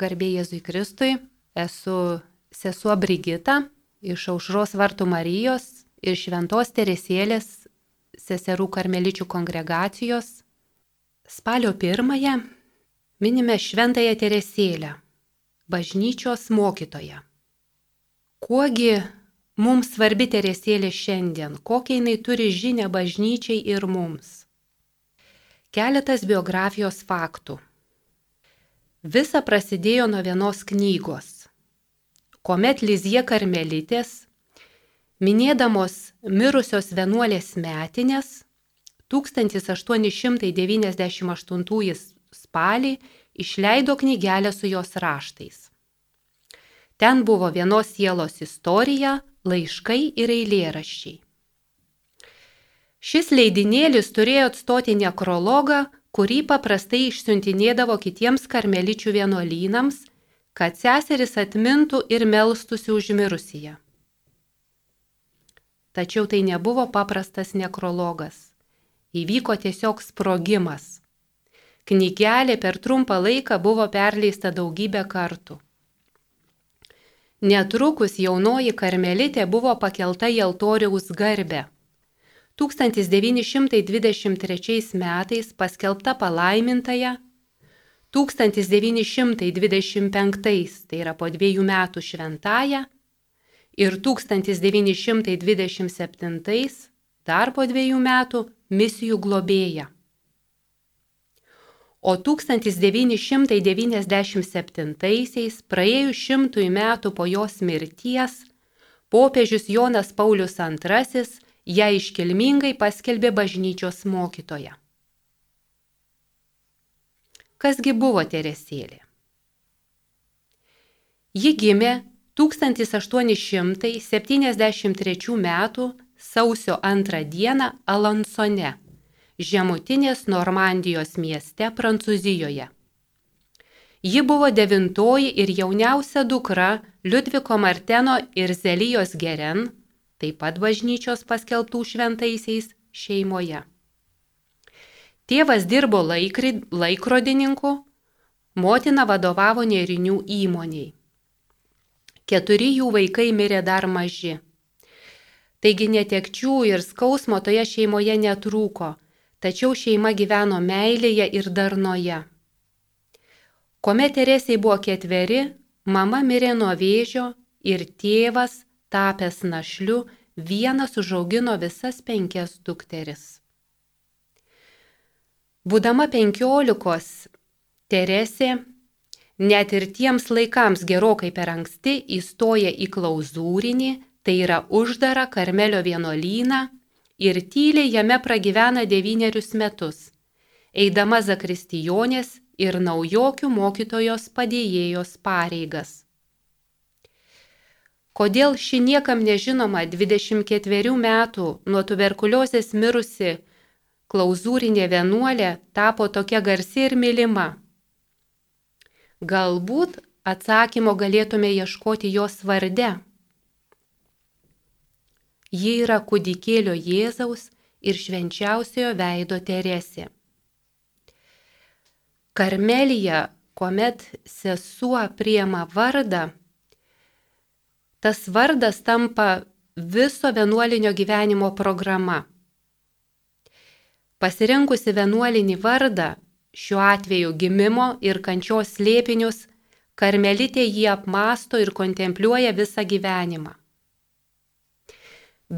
Garbė Jėzui Kristui, esu sesuo Brigita iš Aušros Vartų Marijos ir Šventos Teresėlės seserų karmeličių kongregacijos. Spalio pirmąją minime Šventąją Teresėlę, bažnyčios mokytoją. Kuogi mums svarbi Teresėlė šiandien, kokią jinai turi žinę bažnyčiai ir mums? Keletas biografijos faktų. Visa prasidėjo nuo vienos knygos, kuomet Lizie Karmelitės, minėdamos mirusios vienuolės metinės, 1898 spalį išleido knygelę su jos raštais. Ten buvo vienos sielos istorija, laiškai ir eilėraščiai. Šis leidinėlis turėjo atstoti nekrologą, kurį paprastai išsiuntinėdavo kitiems karmeličių vienuolynams, kad seseris atmintų ir melstusi užmirusiją. Tačiau tai nebuvo paprastas nekrologas. Įvyko tiesiog sprogimas. Knygelė per trumpą laiką buvo perleista daugybę kartų. Netrukus jaunoji karmelitė buvo pakelta į altoriaus garbę 1923 metais paskelbta palaimintaja, 1925, tai yra po dviejų metų šventąją, ir 1927, dar po dviejų metų, misijų globėja. O 1997-aisiais, praėjus šimtui metų po jos mirties, popiežius Jonas Paulius II ją iškilmingai paskelbė bažnyčios mokytoja. Kasgi buvo Teresėlė? Ji gimė 1873 m. sausio 2 d. Alansone, žemutinės Normandijos mieste Prancūzijoje. Ji buvo devintoji ir jauniausia dukra Liudviko Marteno ir Zelijos Geren, taip pat bažnyčios paskelbtų šventaisiais šeimoje. Tėvas dirbo laikri, laikrodininku, motina vadovavo nerinių įmoniai. Keturi jų vaikai mirė dar maži. Taigi netekčių ir skausmo toje šeimoje netrūko, tačiau šeima gyveno meilėje ir darnoje. Kuomet Teresiai buvo ketveri, mama mirė nuo vėžio ir tėvas tapęs našliu, vienas užaugino visas penkias dukteris. Būdama penkiolikos, Teresė net ir tiems laikams gerokai per anksti įstoja į klauzūrinį, tai yra uždarą Karmelio vienuolyną ir tyliai jame pragyvena devynerius metus, eidama zakristijonės ir naujokių mokytojos padėjėjos pareigas. Kodėl ši niekam nežinoma 24 metų nuo tuberkuliozės mirusi klauzūrinė vienuolė tapo tokia garsi ir mylima? Galbūt atsakymo galėtume ieškoti jos varde. Ji yra kūdikėlio Jėzaus ir švenčiausiojo veido Teresė. Karmelija, kuomet sesuo priema vardą, tas vardas tampa viso vienuolinio gyvenimo programa. Pasirinkusi vienuolinį vardą, šiuo atveju gimimo ir kančios slėpinius, karmelitė jį apmąsto ir kontempliuoja visą gyvenimą.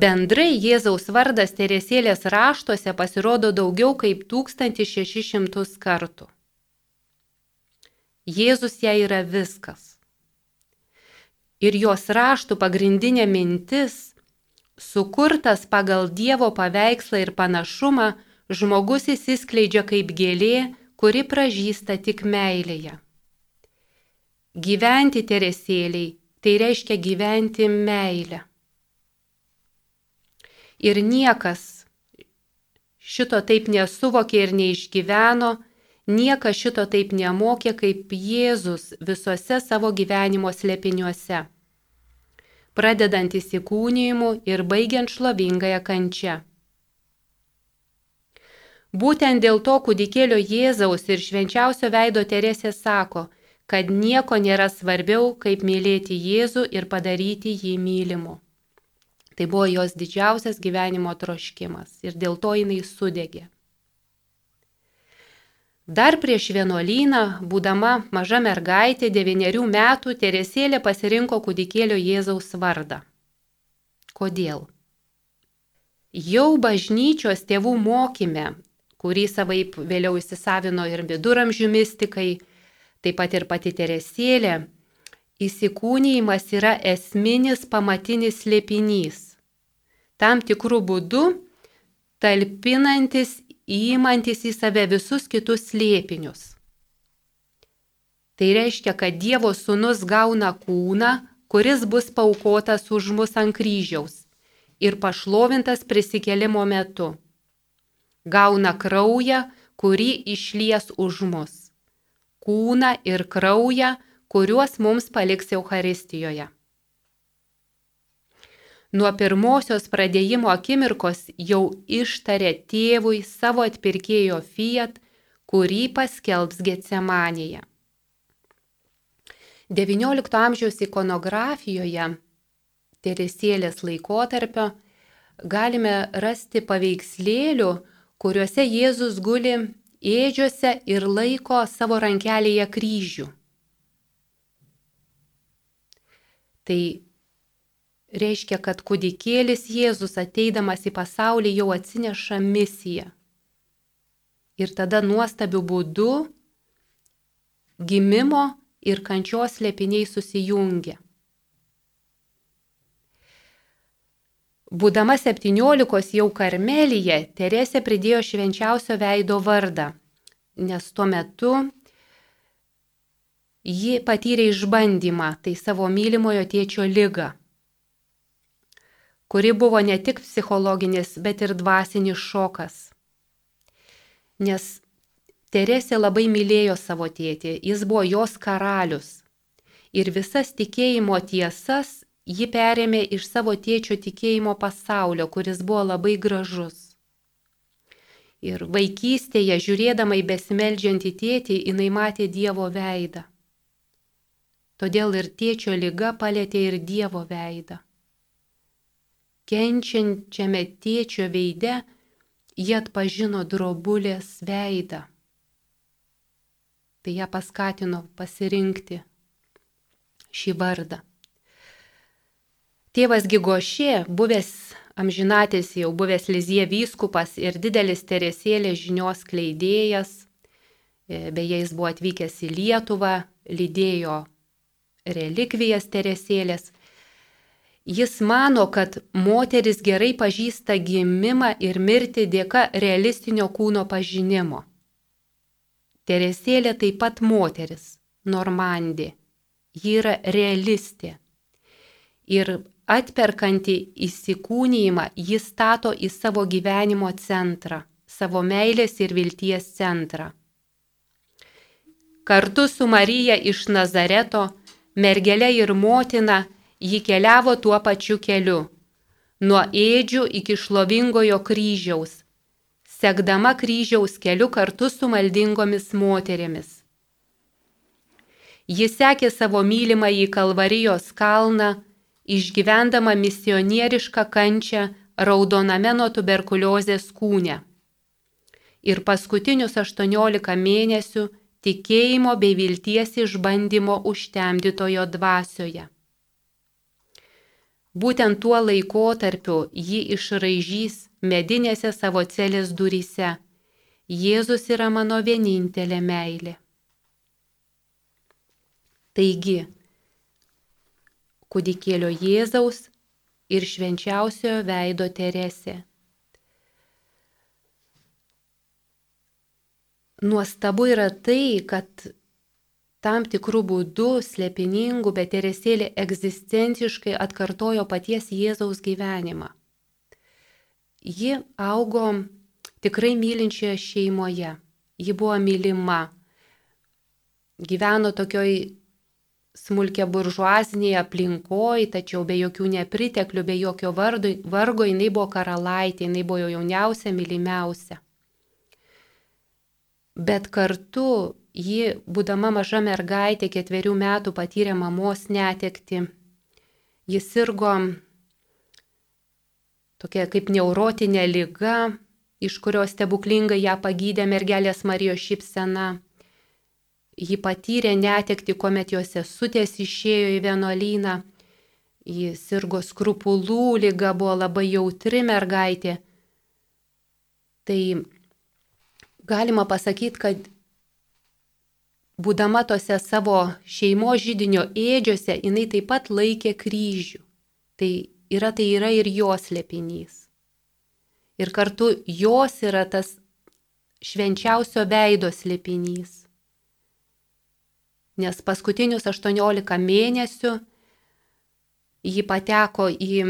Bendrai Jėzaus vardas Teresėlės raštuose pasirodo daugiau kaip 1600 kartų. Jėzus jai yra viskas ir jos raštų pagrindinė mintis - sukurtas pagal Dievo paveikslą ir panašumą, žmogus įsiskleidžia kaip gėlė, kuri pražįsta tik meilėje. Gyventi teresėliai - tai reiškia gyventi meilę. Ir niekas šito taip nesuvokė ir neišgyveno, niekas šito taip nemokė kaip Jėzus visose savo gyvenimo slėpiniuose pradedant įsikūnymu ir baigiant šlovingąją kančią. Būtent dėl to kūdikėlio Jėzaus ir švenčiausio veido Teresė sako, kad nieko nėra svarbiau, kaip mylėti Jėzų ir padaryti jį mylimu. Tai buvo jos didžiausias gyvenimo troškimas ir dėl to jinai sudegė. Dar prieš vienuolyną, būdama maža mergaitė, devyniarių metų, Teresėlė pasirinko kūdikėlio Jėzaus vardą. Kodėl? Jau bažnyčios tėvų mokyme, kurį savaip vėliau įsisavino ir viduramžių mystikai, taip pat ir pati Teresėlė, įsikūnyjimas yra esminis pamatinis slėpinys. Tam tikrų būdų talpinantis, įimantis į save visus kitus slėpinius. Tai reiškia, kad Dievo sūnus gauna kūną, kuris bus paukotas už mus ant kryžiaus ir pašlovintas prisikelimo metu. Gauna kraują, kurį išlies už mus kūną ir kraują, kuriuos mums paliks Euharistijoje. Nuo pirmosios pradėjimo akimirkos jau ištarė tėvui savo atpirkėjo fiat, kurį paskelbs Getsemanėje. XIX amžiaus ikonografijoje Teresėlės laikotarpio galime rasti paveikslėlių, kuriuose Jėzus guli ėdžiuose ir laiko savo rankelėje kryžių. Tai reiškia, kad kūdikėlis Jėzus ateidamas į pasaulį jau atsineša misiją. Ir tada nuostabiu būdu gimimo ir kančios lėpiniai susijungia. Būdama 17 jau Karmelyje, Teresė pridėjo švenčiausio veido vardą, nes tuo metu ji patyrė išbandymą, tai savo mylimojo tėčio lygą, kuri buvo ne tik psichologinis, bet ir dvasinis šokas. Nes Teresė labai mylėjo savo tėtį, jis buvo jos karalius. Ir visas tikėjimo tiesas ji perėmė iš savo tėčio tikėjimo pasaulio, kuris buvo labai gražus. Ir vaikystėje, žiūrėdama į besimeldžiantį tėtį, jinai matė Dievo veidą. Todėl ir tėčio lyga palėtė ir Dievo veidą. Kenčiančiame tėčio veide jie atpažino drobulės veidą. Tai ją paskatino pasirinkti šį vardą. Tėvas Gigošė, buvęs amžinatis jau buvęs Lizie vyskupas ir didelis Teresėlės žinios kleidėjas, e, beje, jis buvo atvykęs į Lietuvą, lydėjo relikvijas Teresėlės. Jis mano, kad moteris gerai pažįsta gimimą ir mirtį dėka realistinio kūno pažinimo. Teresėlė taip pat moteris, normandė. Ji yra realistė. Ir atperkanti įsikūnyjimą jis stato į savo gyvenimo centrą, savo meilės ir vilties centrą. Kartu su Marija iš Nazareto, mergelė ir motina, ji keliavo tuo pačiu keliu, nuo ėdžių iki šlovingojo kryžiaus, sekdama kryžiaus keliu kartu su maldingomis moterimis. Jis sekė savo mylimą į Kalvarijos kalną, išgyvendama misionierišką kančią raudoname nuo tuberkuliozės kūne. Ir paskutinius 18 mėnesių tikėjimo bei vilties išbandymo užtemdytojo dvasioje. Būtent tuo laikotarpiu ji išraižys medinėse savo celės duryse. Jėzus yra mano vienintelė meilė. Taigi, kūdikėlio Jėzaus ir švenčiausiojo veido Teresė. Nuostabu yra tai, kad tam tikrų būdų slėpiningų, bet Teresėlė egzistenciškai atkartojo paties Jėzaus gyvenimą. Ji augo tikrai mylinčioje šeimoje, ji buvo mylima, gyveno tokioj smulkia buržuazinėje aplinkoje, tačiau be jokių nepriteklių, be jokio vardo, vargo jinai buvo karalaitė, jinai buvo jauniausia, mylimiausia. Bet kartu ji, būdama maža mergaitė, ketverių metų patyrė mamos netekti. Jis sirgo tokia kaip neurotinė lyga, iš kurios stebuklingai ją pagydė mergelės Marijos šypsena. Ji patyrė netekti, kuomet jos sesutės išėjo į vienuolyną. Ji sirgo skrupulų lyga, buvo labai jautri mergaitė. Tai galima pasakyti, kad būdama tose savo šeimos žydinio ėdžiose, jinai taip pat laikė kryžių. Tai yra, tai yra ir jos lėpinys. Ir kartu jos yra tas švenčiausio veido slėpinys. Nes paskutinius 18 mėnesių ji pateko į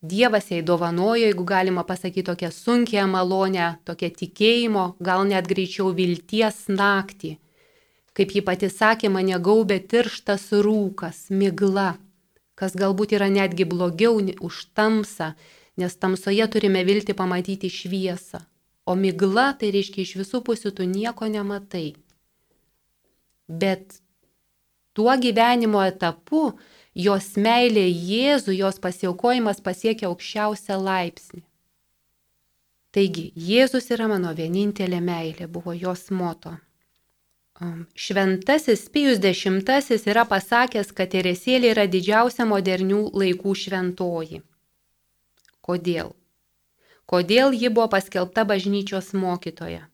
Dievas jai dovanojo, jeigu galima pasakyti, tokią sunkę malonę, tokią tikėjimo, gal net greičiau vilties naktį. Kaip ji pati sakė, mane gaubė tirštas rūkas, migla, kas galbūt yra netgi blogiau už tamsą, nes tamsoje turime vilti pamatyti šviesą, o migla tai reiškia iš visų pusių tu nieko nematai. Bet tuo gyvenimo etapu jos meilė Jėzų, jos pasiaukojimas pasiekia aukščiausią laipsnį. Taigi, Jėzus yra mano vienintelė meilė, buvo jos moto. Šventasis Pijus X yra pasakęs, kad Teresėlė yra didžiausia modernių laikų šventoji. Kodėl? Kodėl ji buvo paskelbta bažnyčios mokytoja?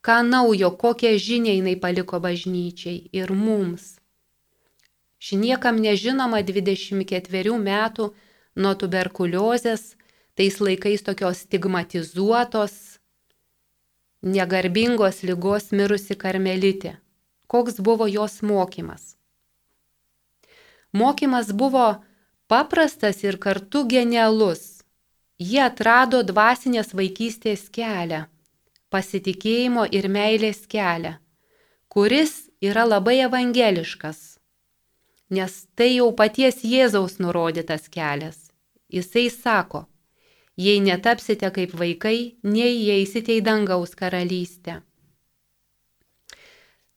Ką naujo, kokią žinią jinai paliko bažnyčiai ir mums? Ši niekam nežinoma 24 metų nuo tuberkuliozės, tais laikais tokios stigmatizuotos, negarbingos lygos mirusi karmelitė. Koks buvo jos mokymas? Mokymas buvo paprastas ir kartu genialus. Jie atrado dvasinės vaikystės kelią, pasitikėjimo ir meilės kelią, kuris yra labai evangeliškas nes tai jau paties Jėzaus nurodytas kelias. Jisai sako, jei netapsite kaip vaikai, neįeisite į dangaus karalystę.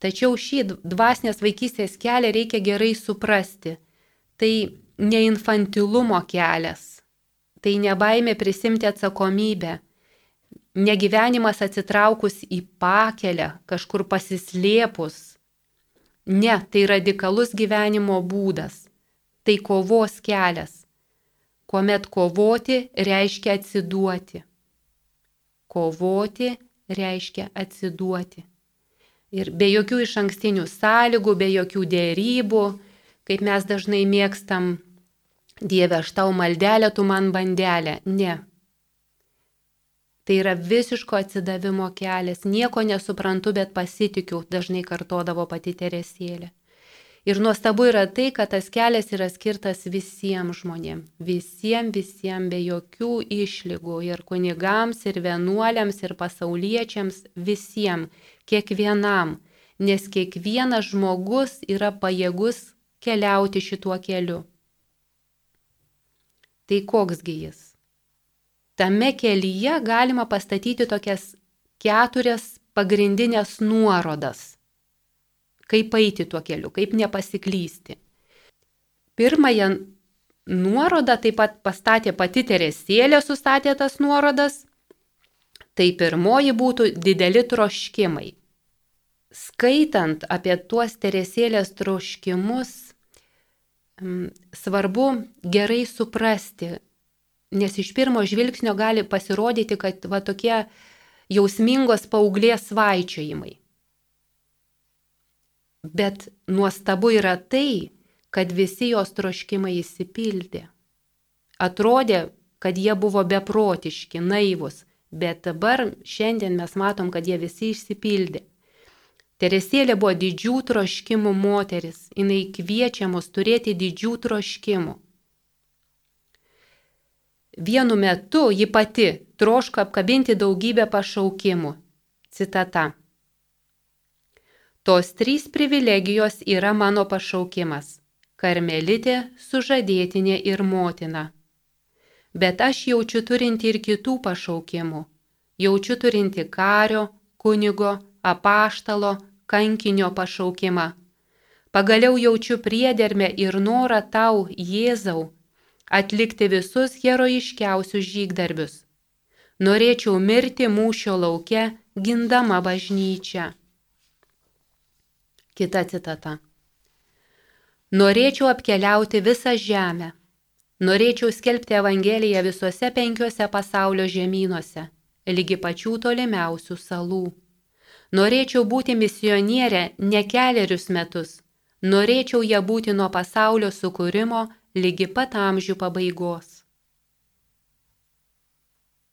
Tačiau šį dvasinės vaikystės kelią reikia gerai suprasti. Tai ne infantilumo kelias, tai ne baimė prisimti atsakomybę, negyvenimas atsitraukus į pakelę, kažkur pasislėpus, Ne, tai radikalus gyvenimo būdas. Tai kovos kelias. Kuomet kovoti reiškia atsiduoti. Kovoti reiškia atsiduoti. Ir be jokių iš ankstinių sąlygų, be jokių dėrybų, kaip mes dažnai mėgstam, Dieve, aš tau maldelę, tu man bandelę. Ne, Tai yra visiško atsidavimo kelias, nieko nesuprantu, bet pasitikiu, dažnai kartodavo pati Teresėlė. Ir nuostabu yra tai, kad tas kelias yra skirtas visiems žmonėms, visiems, visiems be jokių išlygų, ir kunigams, ir vienuoliams, ir pasauliečiams, visiems, kiekvienam, nes kiekvienas žmogus yra pajėgus keliauti šituo keliu. Tai koksgi jis? tame kelyje galima pastatyti tokias keturias pagrindinės nuorodas. Kaip eiti tuo keliu, kaip nepasiklysti. Pirmąją nuorodą taip pat pastatė pati Teresėlė, sustatė tas nuorodas. Tai pirmoji būtų dideli troškimai. Skaitant apie tuos Teresėlės troškimus, svarbu gerai suprasti, nes iš pirmo žvilgsnio gali pasirodyti, kad va tokie jausmingos paauglės svaičiojimai. Bet nuostabu yra tai, kad visi jos troškimai įsipildė. Atrodė, kad jie buvo beprotiški, naivus, bet dabar šiandien mes matom, kad jie visi išsipildė. Teresėlė buvo didžių troškimų moteris, jinai kviečia mus turėti didžių troškimų. Vienu metu ji pati troško apkabinti daugybę pašaukimų. Citata. Tos trys privilegijos yra mano pašaukimas - karmelitė, sužadėtinė ir motina. Bet aš jaučiu turinti ir kitų pašaukimų. Jaučiu turinti kario, kunigo, apaštalo, kankinio pašaukimą. Pagaliau jaučiu priedermę ir norą tau, Jėzau, atlikti visus herojiškiausius žygdarbius. Norėčiau mirti mūšio lauke, gindama bažnyčią. Kita citata. Norėčiau apkeliauti visą žemę. Norėčiau skelbti Evangeliją visuose penkiuose pasaulio žemynuose, lygi pačių tolimiausių salų. Norėčiau būti misionierė ne keliarius metus. Norėčiau ją būti nuo pasaulio sukūrimo lygi pat amžių pabaigos.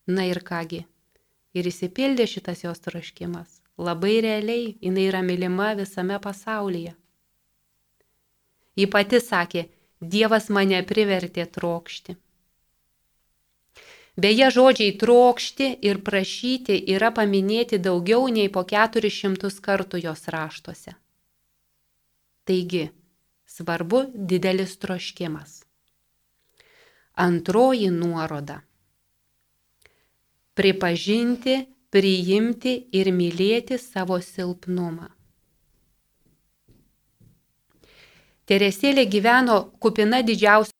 Na ir kągi, ir įsipildė šitas jos troškimas. Labai realiai jinai yra mylima visame pasaulyje. Ji pati sakė, Dievas mane privertė trokšti. Beje, žodžiai trokšti ir prašyti yra paminėti daugiau nei po 400 kartų jos raštuose. Taigi, svarbu didelis troškimas. Antroji nuoroda. Pripažinti, priimti ir mylėti savo silpnumą. Teresėlė gyveno kupina didžiausia.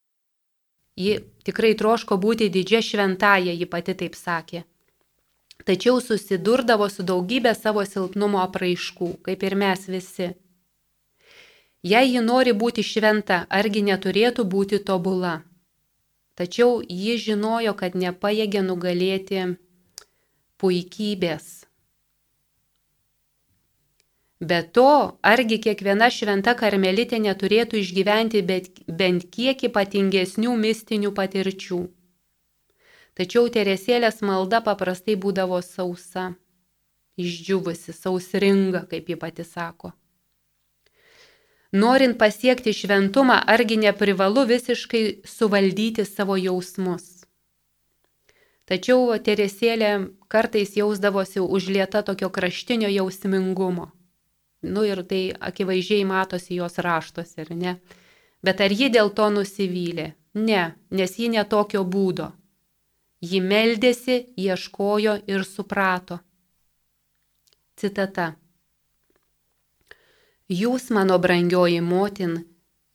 Ji tikrai troško būti didžia šventaja, ji pati taip sakė. Tačiau susidurdavo su daugybė savo silpnumo apraiškų, kaip ir mes visi. Jei ji nori būti šventa, argi neturėtų būti tobula. Tačiau ji žinojo, kad nepajėgė nugalėti puikybės. Be to, argi kiekviena šventa karmelitė neturėtų išgyventi bent kiek ypatingesnių mistinių patirčių. Tačiau Teresėlės malda paprastai būdavo sausa, išdžiuvusi, sausringa, kaip ji pati sako. Norint pasiekti šventumą, argi neprivalu visiškai suvaldyti savo jausmus. Tačiau Teresėlė kartais jausdavosi užlieta tokio kraštinio jausmingumo. Nu ir tai akivaizdžiai matosi jos raštuose, ar ne? Bet ar ji dėl to nusivylė? Ne, nes ji netokio būdo. Ji meldėsi, ieškojo ir suprato. Citata. Jūs, mano brangioji motin,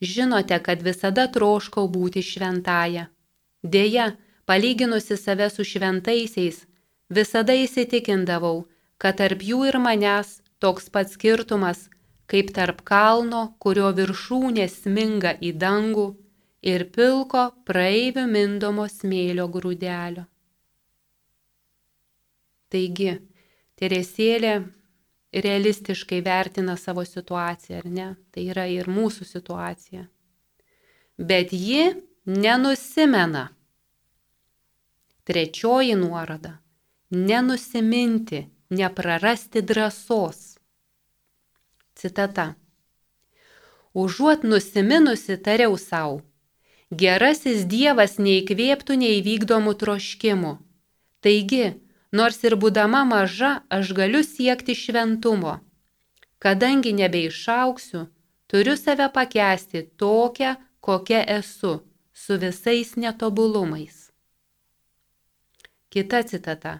žinote, kad visada troškau būti šventaja. Deja, palyginusi save su šventaisiais, visada įsitikindavau, kad tarp jų ir manęs toks pats skirtumas, kaip tarp kalno, kurio viršūnė sminga į dangų, ir pilko praeivių mindomo smėlio grūdelio. Taigi, Teresėlė realistiškai vertina savo situaciją, ar ne? Tai yra ir mūsų situacija. Bet ji nenusimena. Trečioji nuoroda - nenusiminti, neprarasti drąsos. Citata. Užuot nusiminusi, tariau savo, gerasis Dievas neįkvėptų neįvykdomų troškimų. Taigi, Nors ir būdama maža, aš galiu siekti šventumo. Kadangi nebeišauksiu, turiu save pakesti tokią, kokia esu, su visais netobulumais. Kita citata.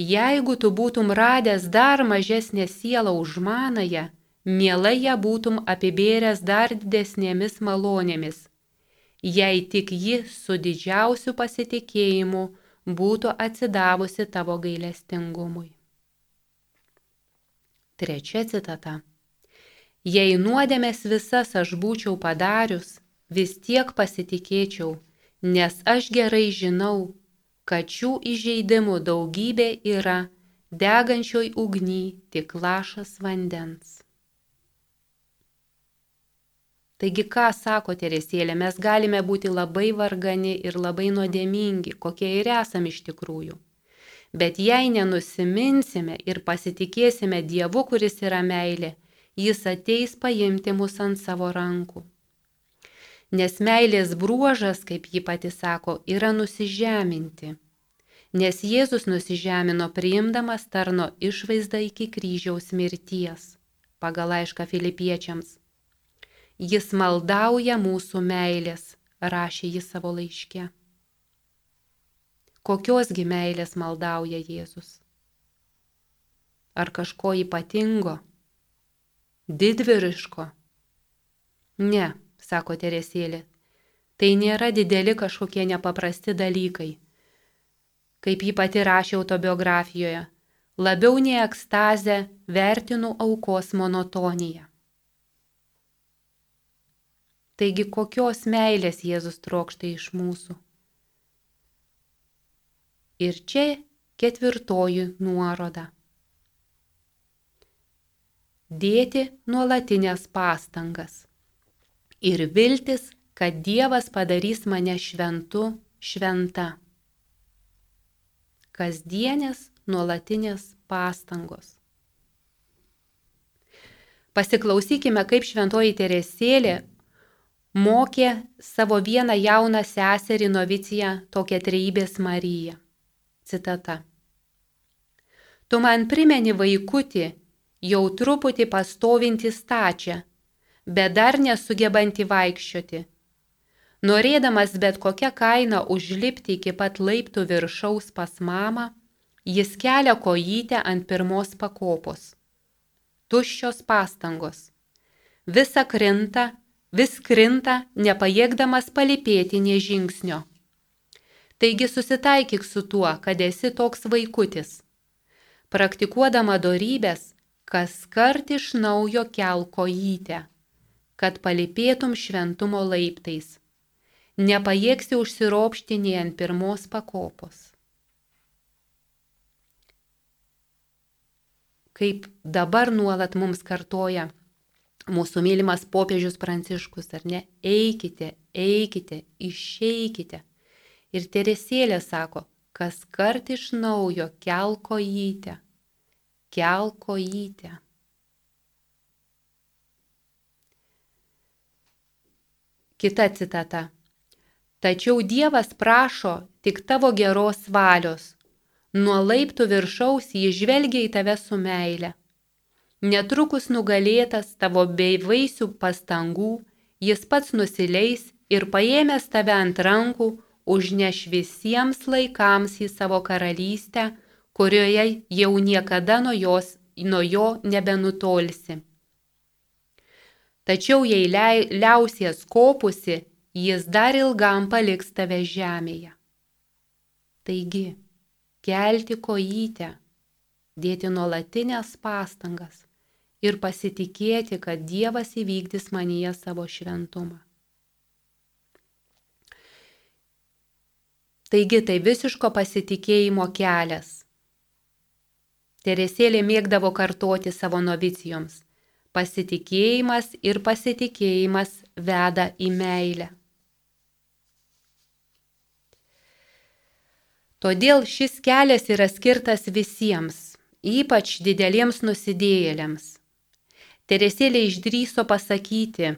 Jeigu tu būtum radęs dar mažesnę sielą už manąją, mielai ją būtum apibėręs dar didesnėmis malonėmis, jei tik ji su didžiausiu pasitikėjimu būtų atsidavusi tavo gailestingumui. Trečia citata. Jei nuodėmės visas aš būčiau padarius, vis tiek pasitikėčiau, nes aš gerai žinau, kad šių įžeidimų daugybė yra degančioj ugny tik lašas vandens. Taigi, ką sako Teresėlė, mes galime būti labai vargani ir labai nuodėmingi, kokie ir esame iš tikrųjų. Bet jei nenusiminsime ir pasitikėsime Dievu, kuris yra meilė, Jis ateis paimti mus ant savo rankų. Nes meilės bruožas, kaip ji pati sako, yra nusižeminti. Nes Jėzus nusižemino priimdamas tarno išvaizdą iki kryžiaus mirties. Pagal laišką filipiečiams. Jis maldauja mūsų meilės, rašė jis savo laiške. Kokiosgi meilės maldauja Jėzus? Ar kažko ypatingo? didviriško. Ne, sako Teresėlė, tai nėra dideli kažkokie nepaprasti dalykai. Kaip ji pati rašė autobiografijoje, labiau nei ekstazę vertinu aukos monotoniją. Taigi kokios meilės Jėzus trokšta iš mūsų? Ir čia ketvirtoji nuoroda dėti nuolatinės pastangas ir viltis, kad Dievas padarys mane šventu, šventa. Kasdienės nuolatinės pastangos. Pasiklausykime, kaip šventoji Teresėlė mokė savo vieną jauną seserį noviciją tokią treibės Mariją. Citata. Tu man primeni vaikutį, jau truputį pastovinti stačią, bet dar nesugebanti vaikščioti. Norėdamas bet kokią kainą užlipti iki pat laiptų viršaus pas mamą, jis kelia kojytę ant pirmos pakopos. Tuščios pastangos. Visa krinta, vis krinta, nepajėgdamas palipėti nie žingsnio. Taigi susitaikyk su tuo, kad esi toks vaikutis. Praktikuodama dorybės, kas kart iš naujo kelkojytę, kad palipėtum šventumo laiptais. Nepajėgsi užsiropšti nei ant pirmos pakopos. Kaip dabar nuolat mums kartoja mūsų mylimas popiežius Pranciškus, ar ne? Eikite, eikite, išeikite. Ir Teresėlė sako, kas kart iš naujo kelkojyte kelkojytę. Kita citata. Tačiau Dievas prašo tik tavo geros valios. Nuo laiptų viršaus jį žvelgia į tave su meile. Netrukus nugalėtas tavo bevaisių pastangų, jis pats nusileis ir paėmęs tave ant rankų, užneš visiems laikams į savo karalystę, kurioje jau niekada nuo, jos, nuo jo nebenutolsi. Tačiau jei liausies kopusi, jis dar ilgam paliks tave žemėje. Taigi, kelti kojytę, dėti nuolatinės pastangas ir pasitikėti, kad Dievas įvykdys manyje savo šventumą. Taigi tai visiško pasitikėjimo kelias Teresėlė mėgdavo kartoti savo novicijoms. Pasitikėjimas ir pasitikėjimas veda į meilę. Todėl šis kelias yra skirtas visiems, ypač dideliems nusidėjėliams. Teresėlė išdryso pasakyti,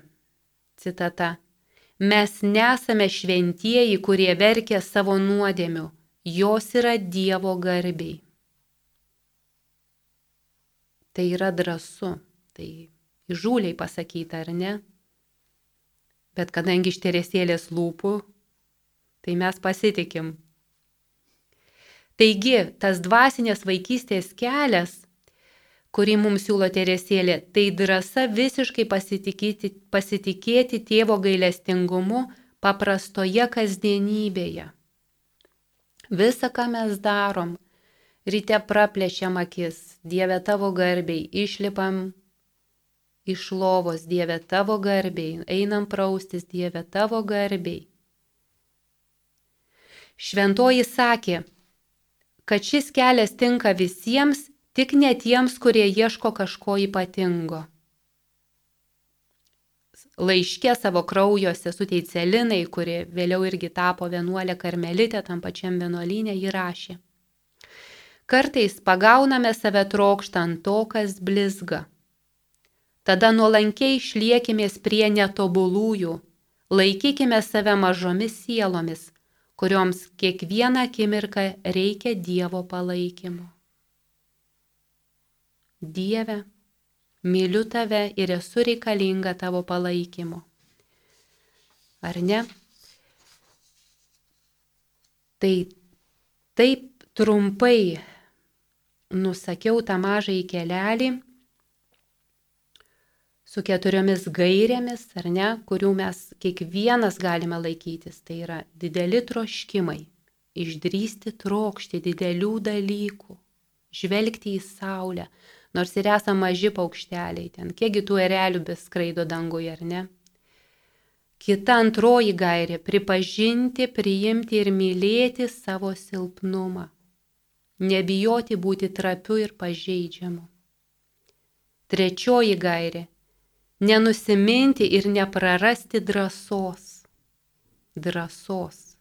citata, mes nesame šventieji, kurie verkia savo nuodėmių, jos yra Dievo garbiai. Tai yra drąsu, tai įžūliai pasakyta, ar ne? Bet kadangi iš teresėlės lūpų, tai mes pasitikim. Taigi, tas dvasinės vaikystės kelias, kurį mums siūlo teresėlė, tai drąsa visiškai pasitikėti, pasitikėti tėvo gailestingumu paprastoje kasdienybėje. Visa, ką mes darom, ryte praplėšiam akis, Dieve tavo garbiai, išlipam iš lovos, Dieve tavo garbiai, einam praustis, Dieve tavo garbiai. Šventoji sakė, kad šis kelias tinka visiems, tik ne tiems, kurie ieško kažko ypatingo. Laiškė savo kraujuose suteicė Linai, kuri vėliau irgi tapo vienuolė karmelitė tam pačiam vienuolynė, jį rašė. Kartais pagauname save trokštant to, kas blizga. Tada nuolankiai išliekimės prie netobulųjų, laikykime save mažomis sielomis, kurioms kiekvieną akimirką reikia Dievo palaikymo. Dieve, myliu tave ir esu reikalinga tavo palaikymo. Ar ne? Tai taip trumpai nusakiau tą mažą į kelelį, su keturiomis gairėmis, ar ne, kurių mes kiekvienas galime laikytis. Tai yra dideli troškimai, išdrysti trokšti didelių dalykų, žvelgti į saulę, nors ir esame maži paukšteliai ten, kiekgi tų erelių beskraido danguje, ar ne. Kita antroji gairė - pripažinti, priimti ir mylėti savo silpnumą. Nebijoti būti trapiu ir pažeidžiamu. Trečioji gairė - nenusiminti ir neprarasti drąsos. Drąsos.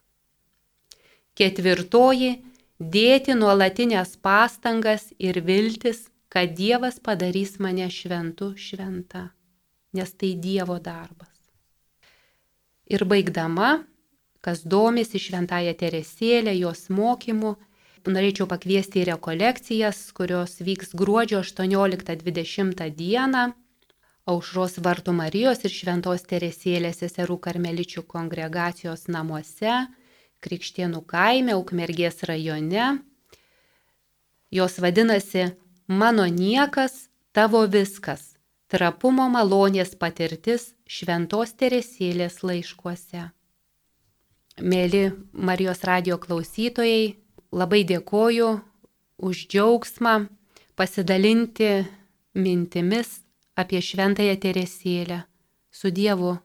Ketvirtoji - dėti nuolatinės pastangas ir viltis, kad Dievas padarys mane šventu šventa, nes tai Dievo darbas. Ir baigdama, kas domisi šventąją Teresėlę, jos mokymu, norėčiau pakviesti į rekolekcijas, kurios vyks gruodžio 18-20 dieną Aušros Vartų Marijos ir Šventos Teresėlės seserų karmeličių kongregacijos namuose, Krikštienų kaime, Ukmergės rajone. Jos vadinasi Mano niekas, tavo viskas trapumo malonės patirtis Šventos Teresėlės laiškuose. Mėly Marijos radio klausytojai, labai dėkoju už džiaugsmą pasidalinti mintimis apie Šventąją Teresėlę. Su Dievu